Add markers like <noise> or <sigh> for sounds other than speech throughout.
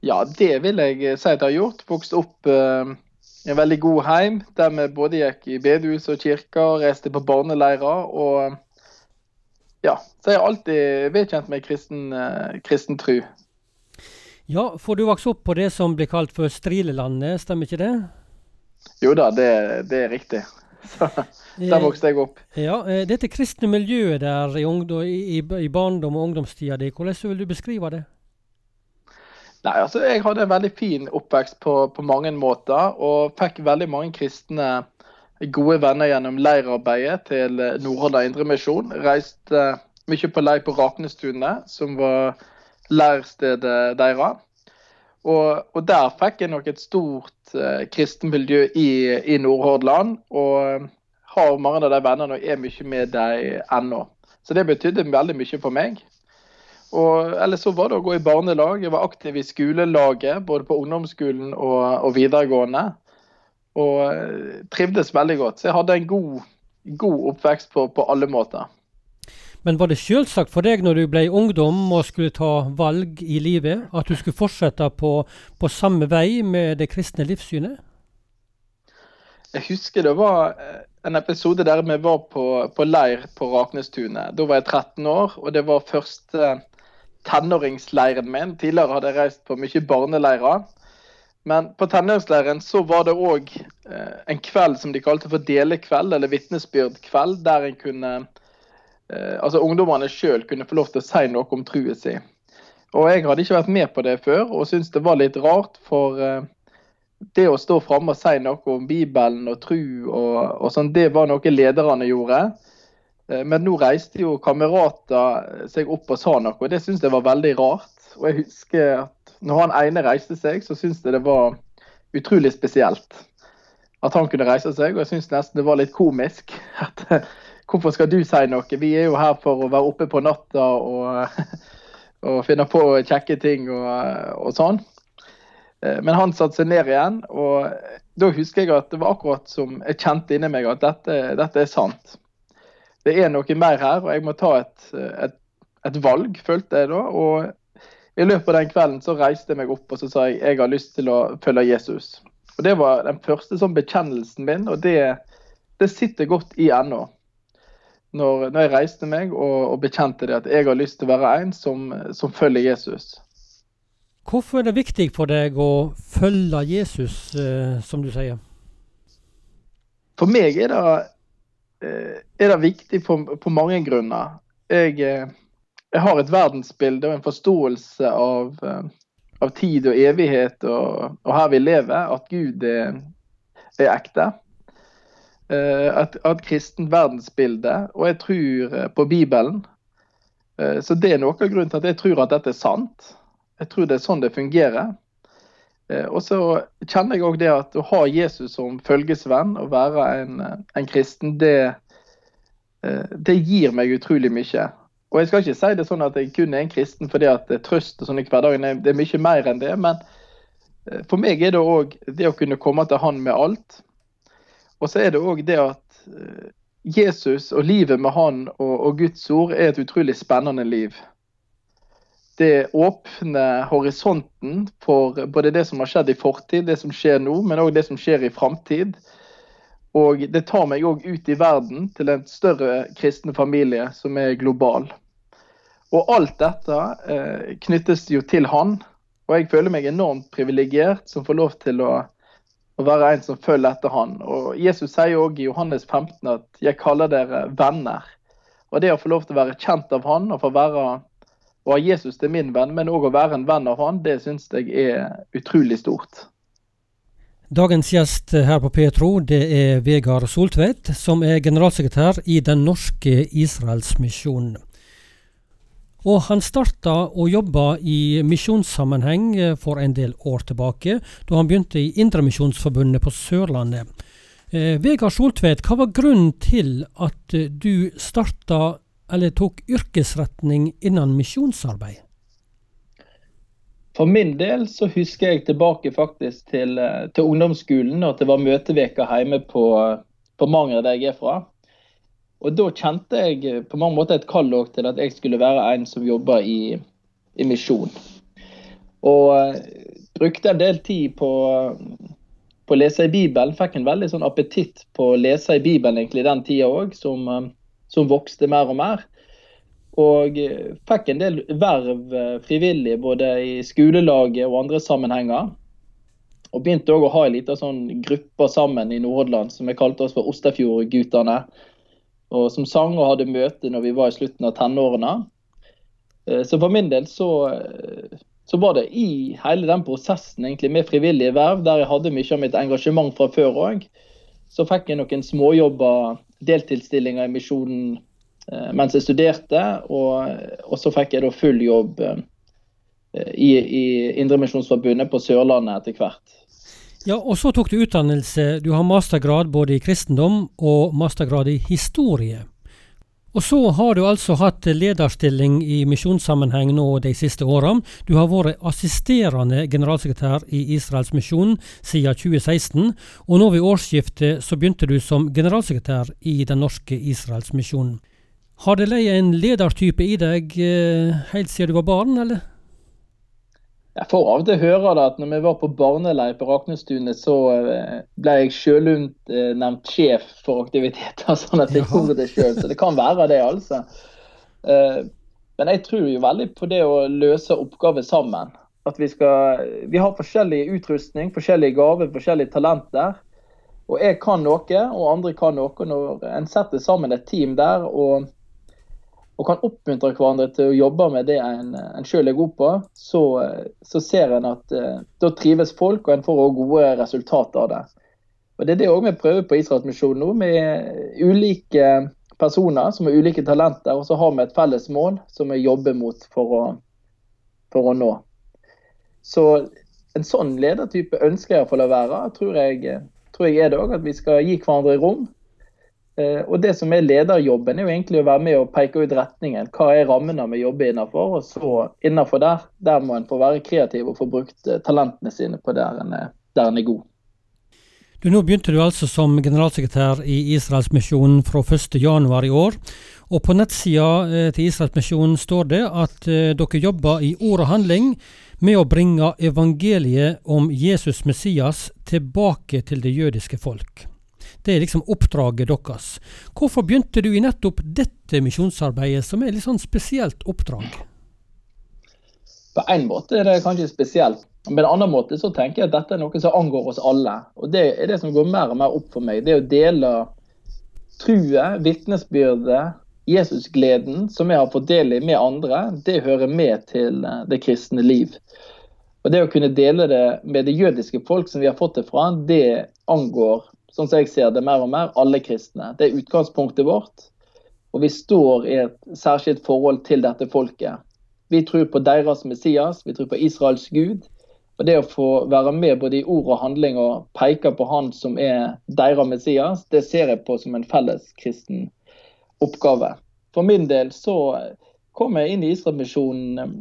Ja, det vil jeg si at jeg har gjort. Vokst opp uh, i en veldig god heim der vi både gikk i bedehus og kirker, reiste på barneleirer. Og ja, så jeg har alltid vedkjent meg kristen, uh, kristen tru. Ja, for du vokste opp på det som blir kalt for Strilelandet, stemmer ikke det? Jo da, det, det er riktig. <laughs> Så, der vokste jeg opp. Ja, Dette kristne miljøet der i, ungdom, i, i barndom og ungdomstida di, hvordan vil du beskrive det? Nei, altså Jeg hadde en veldig fin oppvekst på, på mange måter, og fikk veldig mange kristne gode venner gjennom leirarbeidet til Nordhordland Indremisjon. Reiste mye på leir på Raknestunet, som var leirstedet deres. Og, og, der fikk jeg nok et stort eh, kristenmiljø i, i Nordhordland. Og har mange av de vennene og er mye med dem ennå. Så det betydde veldig mye for meg. Og ellers så var det å gå i barnelag. Jeg var aktiv i skolelaget, både på ungdomsskolen og, og videregående. Og eh, trivdes veldig godt. Så jeg hadde en god, god oppvekst på, på, alle måter. Men var det selvsagt for deg når du ble ungdom og skulle ta valg i livet, at du skulle fortsette på, på samme vei med det kristne livssynet? Jeg husker det var eh, en episode der vi var på, på leir på Raknestunet. Da var jeg 13 år, og det var første tenåringsleiren min. Tidligere hadde jeg reist på mye barneleirer. Men på tenåringsleiren så var det òg eh, en kveld som de kalte for delekveld, eller vitnesbyrdkveld, der en kunne eh, Altså ungdommene sjøl kunne få lov til å si noe om truet si. Og jeg hadde ikke vært med på det før, og syntes det var litt rart, for eh, det å stå framme og si noe om Bibelen og tru og, og sånn, det var noe lederne gjorde. Eh, men nå reiste jo kamerater seg opp og sa noe, og det syns jeg var veldig rart. Og jeg husker at når han ene reiste seg, så syntes jeg det var utrolig spesielt at han kunne reise seg. Og jeg syns nesten det var litt komisk. <laughs> at Hvorfor skal du si noe? Vi er jo her for å være oppe på natta og, <laughs> og finne på kjekke ting og, og sånn. Eh, men han satte seg ned igjen, og da husker jeg at det var akkurat som jeg kjente inni meg at dette, dette er sant det er noe mer her, og jeg må ta et, et, et valg, følte jeg da. Og i løpet av den kvelden så reiste jeg meg opp og så sa jeg jeg har lyst til å følge Jesus. Og Det var den første sånn bekjennelsen min, og det, det sitter godt i ennå. Når, når, jeg reiste meg og, og, bekjente det at jeg har lyst til å være en som, som følger Jesus. Hvorfor er det viktig for deg å følge Jesus, eh, som du sier? For meg er det Eh, er det viktig på, på mange grunner. Jeg, eh, jeg, har et verdensbilde og en forståelse av, eh, av tid og evighet og, og, her vi lever, at Gud er, er ekte. Et, et kristent verdensbilde, og jeg tror på Bibelen. Så det er noe av grunnen til at jeg tror at dette er sant. Jeg tror det er sånn det fungerer. Og så kjenner jeg òg det at å ha Jesus som følgesvenn og være en, en kristen, det, eh, det, gir meg utrolig mye. Og jeg skal ikke si det sånn at jeg kun er en kristen fordi at trøst og sånn i hverdagen det er mye mer enn det. Men eh, for meg er det òg det å kunne komme til Han med alt. Og så er det òg det at eh, Jesus og livet med Han og, og Guds ord er et utrolig spennende liv det åpner horisonten for både det som har skjedd i fortid, det som skjer nå, men òg det som skjer i framtid. Og det tar meg òg ut i verden til en større kristen familie som er global. Og alt dette eh, knyttes jo til han. Og jeg føler meg enormt privilegert som får lov til å, å, være en som følger etter han. Og Jesus sier òg i Johannes 15 at 'jeg kaller dere venner'. Og det å få lov til å være kjent av han og få være å ha Jesus til min venn, men òg å være en venn av han, det syns jeg er utrolig stort. Dagens gjest her på Petro det er Vegard Soltvedt, som er generalsekretær i Den norske Israelsmisjonen. Og han starta å jobbe i misjonssammenheng for en del år tilbake, da han begynte i Indremisjonsforbundet på Sørlandet. Eh, Vegard Soltvedt, hva var grunnen til at du starta eller tok yrkesretning innen misjonsarbeid? For min del så husker jeg tilbake faktisk til, eh, til ungdomsskolen, og at det var møteveka hjemme på, på Manger, der jeg er fra. Og da kjente jeg på mange måter et kall til at jeg skulle være en som jobber i, i misjon. Og eh, brukte en del tid på, på å lese i Bibelen. Fikk en veldig sånn appetitt på å lese i Bibelen egentlig den tida òg, som, som, vokste mer og mer. Og fikk en del verv frivillig både i skolelaget og andre sammenhenger. Og begynte òg å ha en liten sånn gruppe sammen i Nordhordland som vi kalte oss for Ostafjordguttene. Og som sang og hadde møte når vi var i slutten av tenårene. Eh, så for min del så, eh, så, var det i hele den prosessen egentlig med frivillige verv, der jeg hadde mye av mitt engasjement fra før òg, så fikk jeg noen småjobber, deltidsstillinger i misjonen eh, mens jeg studerte. Og, og, så fikk jeg da full jobb i, i Indremisjonsforbundet på Sørlandet etter hvert. Ja, og så tok du utdannelse. Du har mastergrad både i kristendom og mastergrad i historie. Og så har du altså hatt lederstilling i misjonssammenheng nå de siste åra. Du har vært assisterende generalsekretær i Israels misjon siden 2016, og nå ved årsskiftet så begynte du som generalsekretær i Den norske Israels misjon. Har det leid en ledertype i deg eh, helt siden du var barn, eller? Jeg får av og til høre det at når vi var på barneleir på Raknestunet, så eh, ble jeg sjølutnevnt nevnt sjef for aktiviteter, <laughs> sånn at jeg gjorde det sjøl. Så det kan være det, altså. Eh, men jeg tror jo veldig på det å løse oppgaver sammen. At vi skal Vi har forskjellig utrustning, forskjellige gaver, forskjellige talenter. Og jeg kan noe, og andre kan noe. Når en setter sammen et team der og og kan oppmuntre hverandre til å jobbe med det en, en sjøl er god på, så, så ser en at eh, da trives folk, og en får også gode resultater av det. Og Det er det òg vi prøver på Israelsmisjonen nå, med ulike personer som har ulike talenter, og så har vi et felles mål som vi jobber mot for å, for å nå. Så en sånn ledertype ønsker jeg å være, tror jeg, tror jeg er det òg. At vi skal gi hverandre rom og Det som er lederjobben, er jo egentlig å være med og peke ut retningen. Hva er rammene vi jobber innenfor? Og så innenfor der, der må en få være kreativ og få brukt eh, talentene sine på der en, der en er god. Du, nå begynte du altså som generalsekretær i Israelsmisjonen fra 1.1 i år. Og På nettsida eh, til Israelsmisjonen står det at dere jobber i ord og handling med å bringe evangeliet om Jesus Messias tilbake til det jødiske folk. Det er liksom oppdraget deres. Hvorfor begynte du i nettopp dette misjonsarbeidet, som er litt sånn spesielt oppdrag? På en måte er det kanskje spesielt. Men på en annen måte så tenker jeg at dette er noe som angår oss alle. Og det er det som går mer og mer opp for meg. Det å dele truet, vitnesbyrdet, Jesusgleden som jeg har fått del i med andre, det hører med til eh, det kristne liv. Og Det å kunne dele det med det jødiske folk som vi har fått det fra, det angår sånn som jeg ser det mer og mer, alle kristne. Det er utgangspunktet vårt. Og vi står i et særskilt forhold til dette folket. Vi tror på deres Messias, vi tror på Israels Gud. Og det å få være med både i ord og handling og peke på han som er deres Messias, det ser jeg på som en felles kristen oppgave. For min del så kom jeg inn i Israelmisjonen eh,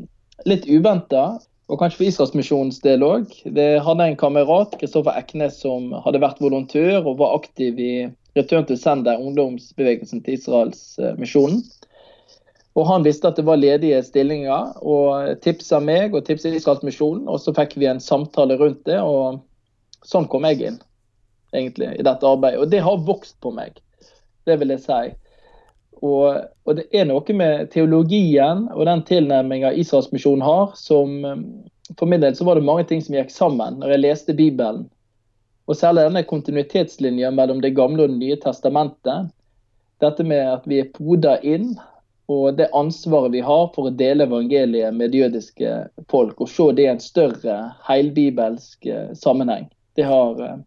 litt uventa. Og kanskje for Israelsmisjonens del òg. Det hadde en kamerat, Kristoffer Eknes, som hadde vært volontør og var aktiv i Return to Sender, ungdomsbevegelsen til Israelsmisjonen. Og Han visste at det var ledige stillinger, og tipsa meg og tipsa Israelsmisjonen. Og så fikk vi en samtale rundt det, og sånn kom jeg inn egentlig i dette arbeidet. Og det har vokst på meg, det vil jeg si. Og, og, det er noe med teologien og den tilnærminga Israelsmisjonen har, som um, For min del så var det mange ting som gikk sammen når jeg leste Bibelen. Og særlig denne kontinuitetslinja mellom Det gamle og Det nye testamentet. Dette med at vi er poda inn, og det ansvaret vi har for å dele evangeliet med jødiske folk, og se det i en større heilbibelsk eh, sammenheng. Det har eh,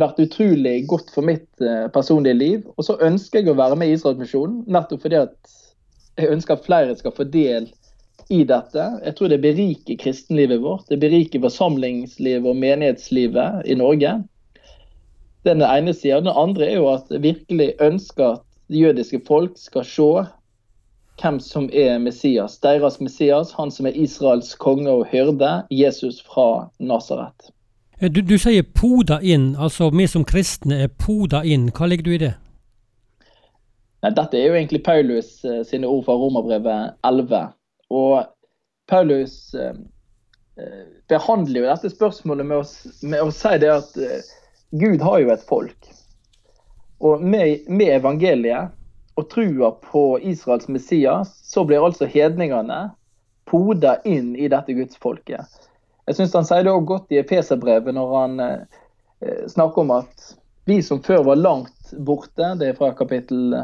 vært utrolig godt for mitt eh, personlige liv. Og så ønsker jeg å være med i Israelsmisjonen, nettopp fordi at jeg ønsker at flere skal få del i dette. Jeg tror det beriker kristenlivet vårt. Det beriker forsamlingslivet og menighetslivet i Norge. Den ene sida. Den andre er jo at jeg virkelig ønsker at det jødiske folk skal se hvem som er Messias. Deres Messias, han som er Israels konge og hyrde, Jesus fra Nasaret. Eh, du, du, sier poda inn, altså vi som kristne er poda inn. Hva legger du i det? Nei, dette er jo egentlig Paulus uh, sine ord fra Romerbrevet 11. Og Paulus uh, eh, behandler jo dette spørsmålet med å, med å si det at eh, Gud har jo et folk. Og med, med evangeliet og trua på Israels Messias, så blir altså hedningene poda inn i dette gudsfolket. Jeg syns han sier det også godt i Efeserbrevet når han eh, snakker om at vi som før var langt borte, det er fra kapittel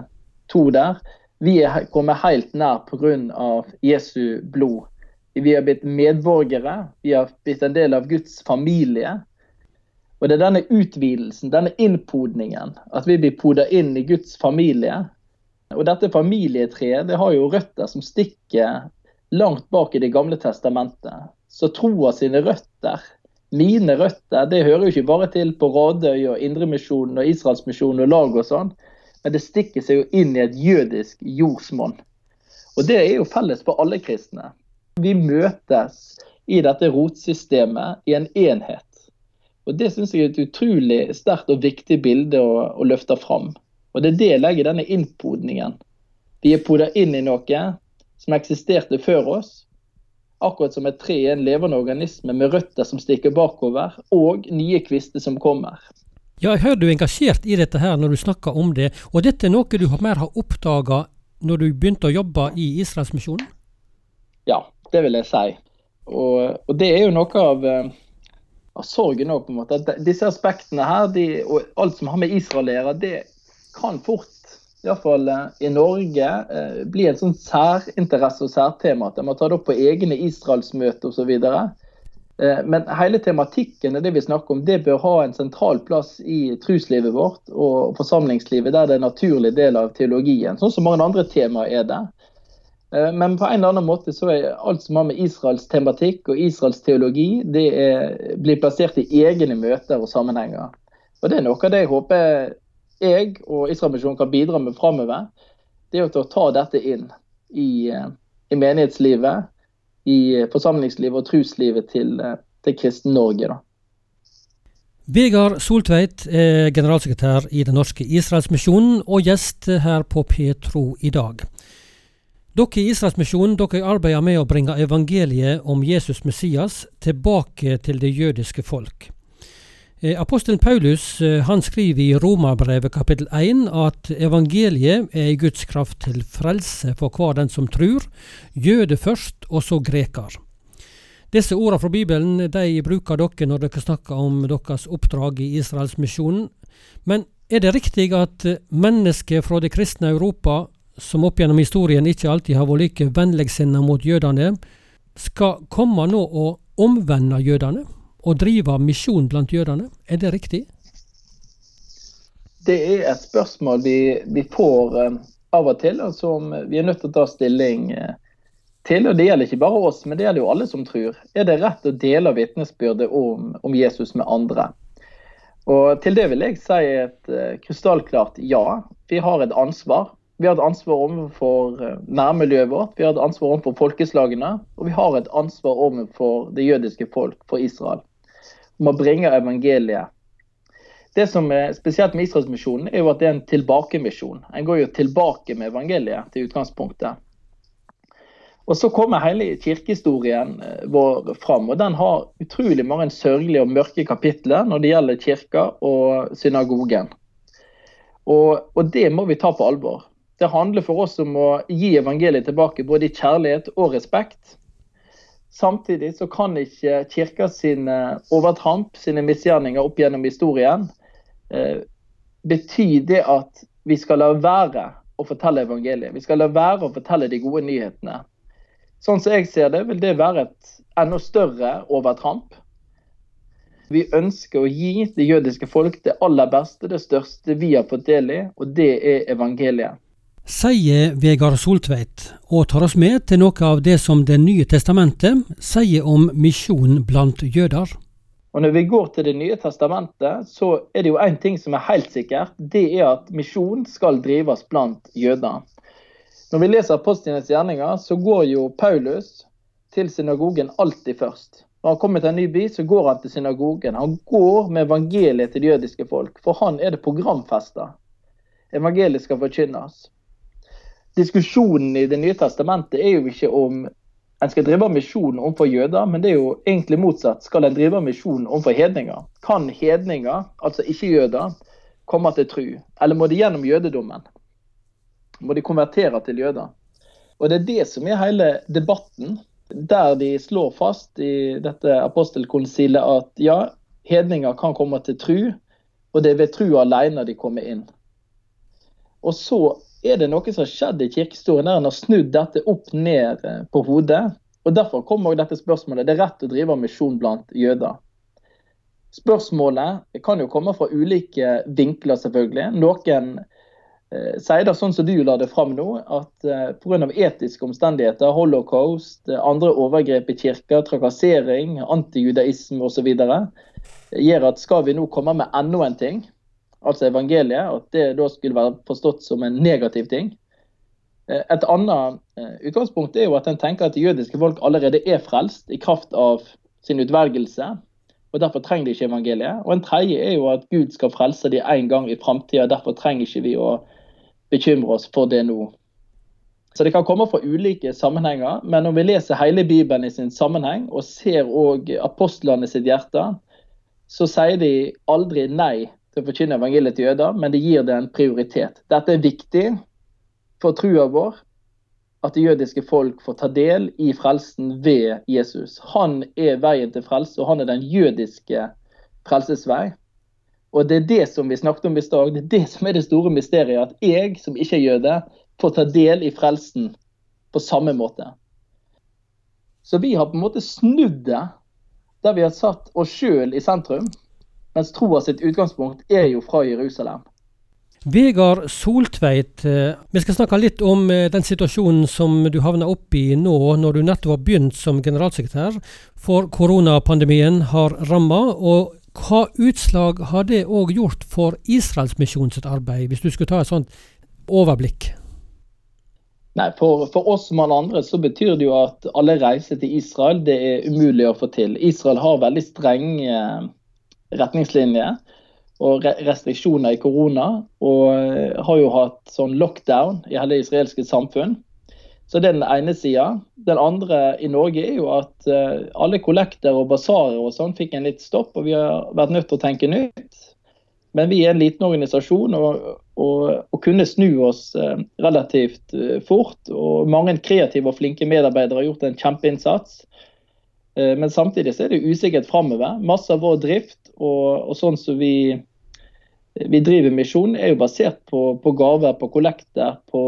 to der, vi er kommet helt nær pga. Jesu blod. Vi har blitt medborgere, vi har blitt en del av Guds familie. Og det er denne utvidelsen, denne innpodningen, at vi blir poda inn i Guds familie. Og dette familietreet det har jo røtter som stikker langt bak i Det gamle testamentet. Så troa sine røtter, mine røtter, det hører jo ikke bare til på Radøy og Indremisjonen og Israelsmisjonen og lag og sånn men det stikker seg jo inn i et jødisk jordsmonn. Og det er jo felles for alle kristne. Vi møtes i dette rotsystemet i en enhet. Og Det syns jeg er et utrolig sterkt og viktig bilde å, å løfte fram. Og Det er det jeg legger denne innpodningen. Vi er poda inn i noe som eksisterte før oss. Akkurat som et tre er en levende organisme med røtter som stikker bakover, og nye kvister som kommer. Ja, jeg hører du er engasjert i dette her når du snakker om det. Og dette er noe du mer har oppdaga når du begynte å jobbe i Israelsmisjonen? Ja, det vil jeg si. Og, og det er jo noe av, eh, av sorgen òg, på en måte. At disse aspektene her, de, og alt som har med Israel å gjøre, det kan fort, iallfall eh, i Norge, blir bli en sånn særinteresse og særtema. At de ta det opp på egne Israelsmøter osv. Eh, men hele tematikken det vi snakker om, det bør ha en sentral plass i truslivet vårt og forsamlingslivet, der det er en naturlig del av teologien. Sånn som mange andre temaer er det. Eh, men på en eller annen måte så er alt som har med Israels tematikk og Israels teologi, det er, blir plassert i egne møter og sammenhenger. Og Det er noe av det jeg håper jeg og Israelmisjonen kan bidra med framover. Det er å ta dette inn i, eh, i menighetslivet i forsamlingslivet og truslivet til, eh, til kristen Norge. da. Vegard Soltveit er generalsekretær i Den norske Israelsmisjonen og gjest her på Petro i dag. Dere i Israelsmisjonen arbeider med å bringe evangeliet om Jesus Messias tilbake til det jødiske folk. Eh, apostelen Paulus eh, han skriver i Romabrevet kapittel 1 at evangeliet er i Guds kraft til frelse for hver den som tror, jøde først, og så greker. Disse ordene fra Bibelen de bruker dere når dere snakker om deres oppdrag i Israelsmisjonen. Men er det riktig at mennesker fra det kristne Europa, som opp gjennom historien ikke alltid har vært like vennligsinna mot jødene, skal komme nå og omvende jødene? Å driver misjon blant jødene. Er det riktig? Det er et spørsmål vi, vi får um, av og til, og som vi er nødt til å ta stilling uh, til. og Det gjelder ikke bare oss, men det gjelder jo alle som tror. Er det rett å dele vitnesbyrdet om, om, Jesus med andre? Og Til det vil jeg si et uh, krystallklart ja. Vi har et ansvar. Vi har et ansvar overfor nærmiljøet vårt, vi har et ansvar overfor folkeslagene, og vi har et ansvar overfor det jødiske folk, for Israel om å bringe evangeliet. Det som er spesielt med Israelsmisjonen, er jo at det er en tilbakemisjon. En går jo tilbake med evangeliet til utgangspunktet. Og Så kommer hele kirkehistorien eh, vår fram. og Den har utrolig mange sørgelige og mørke kapitler når det gjelder kirka og synagogen. Og, og, det må vi ta på alvor. Det handler for oss om å gi evangeliet tilbake både i kjærlighet og respekt. Samtidig så kan ikke kirka sine overtramp, sine misgjerninger opp gjennom historien, eh, bety det at vi skal la være å fortelle evangeliet. Vi skal la være å fortelle de gode nyhetene. Sånn som jeg ser det, vil det være et enda større overtramp. Vi ønsker å gi det jødiske folk det aller beste, det største vi har fått del i, og det er evangeliet sier Vegard Soltveit, og tar oss med til noe av det som Det nye testamentet sier om misjon blant jøder. Og Når vi går til Det nye testamentet, så er det jo én ting som er helt sikkert. Det er at misjon skal drives blant jøder. Når vi leser apostlenes gjerninger, så går jo Paulus til synagogen alltid først. Når han kommer til en ny by, så går han til synagogen. Han går med evangeliet til det jødiske folk, for han er det programfesta. Evangeliet skal forkynnes diskusjonen i Det nye testamentet er jo ikke om en skal drive misjon overfor jøder, men det er jo egentlig motsatt. Skal en drive misjon overfor hedninger? Kan hedninger, altså ikke-jøder, komme til tru? Eller må de gjennom jødedommen? Må de konvertere til jøder? Og Det er det som er hele debatten, der de slår fast i dette apostelkonsilet at ja, hedninger kan komme til tru, og det er ved tru alene de kommer inn. Og så er det noe som har skjedd i kirkehistorien der en har snudd dette opp ned eh, på hodet. Og Derfor kommer også dette spørsmålet. Det er rett å drive misjon blant jøder. Spørsmålet kan jo komme fra ulike vinkler, selvfølgelig. Noen Eh, sier det sånn som du la det fram nå, at eh, pga. etiske omstendigheter, holocaust, eh, andre overgrep i kirka, trakassering, antijudaisme osv., gjør at skal vi nå komme med enda en ting, altså evangeliet, at det da skulle være forstått som en negativ ting. Et annet utgangspunkt er jo at en tenker at det jødiske folk allerede er frelst i kraft av sin utvelgelse og Derfor trenger de ikke evangeliet. Og En tredje er jo at Gud skal frelse dem en gang i framtida. Derfor trenger ikke vi å bekymre oss for det nå. Så Det kan komme fra ulike sammenhenger, men når vi leser hele Bibelen i sin sammenheng, og ser òg apostlene sitt hjerte, så sier de aldri nei til å forkynne evangeliet til jøder, men det gir det en prioritet. Dette er viktig for trua vår, at det jødiske folk får ta del i frelsen ved Jesus. Han er veien til frelse, og han er den jødiske frelsesvei. Og det er det som vi snakket om i stad. Det er det som er det store mysteriet. At jeg, som ikke er jøde, får ta del i frelsen på samme måte. Så vi har på en måte snudd det, der vi har satt oss sjøl i sentrum. Mens troa sitt utgangspunkt er jo fra Jerusalem. Vegard Soltveit, eh, vi skal snakke litt om eh, den situasjonen som du havna opp i nå, når du nettopp har begynt som generalsekretær. For koronapandemien har ramma, og hva utslag har det òg gjort for Israelsmisjonen sitt arbeid, hvis du skulle ta et sånt overblikk? Nei, for, for, oss som alle andre så betyr det jo at alle reiser til Israel det er umulig å få til. Israel har veldig strenge retningslinjer og restriksjoner i korona. Og eh, har jo hatt sånn lockdown i hele det israelske samfunn. Så det er den ene sida. Den andre i Norge er jo at uh, alle kollekter og basarer og sånn fikk en litt stopp, og vi har vært nødt til å tenke nytt. Men vi er en liten organisasjon og, og, og kunne snu oss uh, relativt fort. Og mange kreative og flinke medarbeidere har gjort en kjempeinnsats. men samtidig så er det usikkert framover. Masse av vår drift og, og sånn som vi vi driver misjon, er jo basert på, på gaver, på kollekter, på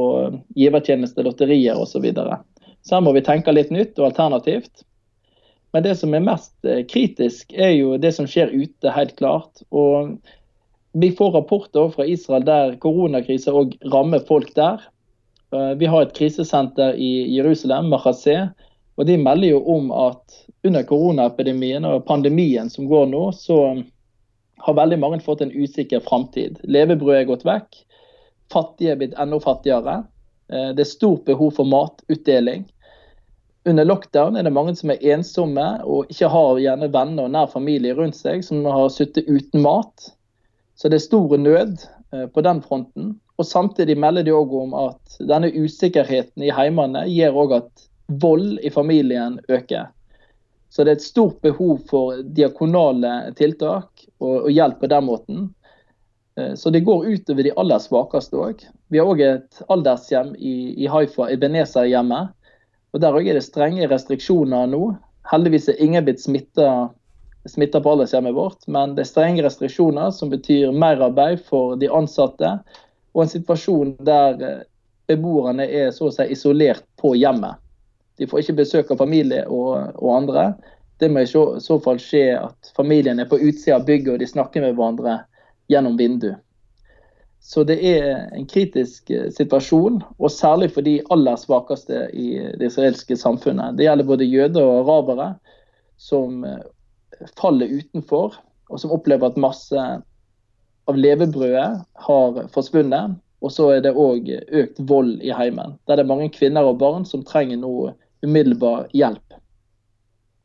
givertjeneste, lotterier osv. Så, videre. så her må vi tenke litt nytt og alternativt. Men det som er mest eh, kritisk, er jo det som skjer ute, helt klart. Og vi får rapporter fra Israel der koronakrisa òg rammer folk der. Eh, vi har et krisesenter i Jerusalem, Mahaseh, og de melder jo om at under koronaepidemien og pandemien som går nå, så har veldig mange fått en usikker framtid. Levebrødet er gått vekk. Fattige er blitt enda fattigere. Eh, det er stort behov for matutdeling. Under lockdown er det mange som er ensomme og ikke har gjerne venner og nær familie rundt seg, som har sittet uten mat. Så det er stor nød eh, på den fronten. Og Samtidig melder de òg om at denne usikkerheten i heimene gjør òg at vold i familien øker. Så det er et stort behov for diakonale tiltak og, og hjelp på den måten. Eh, så det går utover de aller svakeste òg. Vi har òg et aldershjem i, i Haifa, Ebenezer-hjemmet. Og Der òg er det strenge restriksjoner nå. Heldigvis er ingen blitt smitta på aldershjemmet vårt, men det er strenge restriksjoner som betyr merarbeid for de ansatte, og en situasjon der eh, beboerne er så å si isolert på hjemmet. De får ikke besøk av familie og, og andre. Det må i så, så, fall skje at familien er på utsida av bygget og de snakker med hverandre gjennom vindu. Så det er en kritisk eh, situasjon, og særlig for de aller svakeste i det israelske samfunnet. Det gjelder både jøder og arabere, som eh, faller utenfor, og som opplever at masse av levebrødet har forsvunnet. Og så er det òg økt vold i heimen. Der det er mange kvinner og barn som trenger noe umiddelbar hjelp.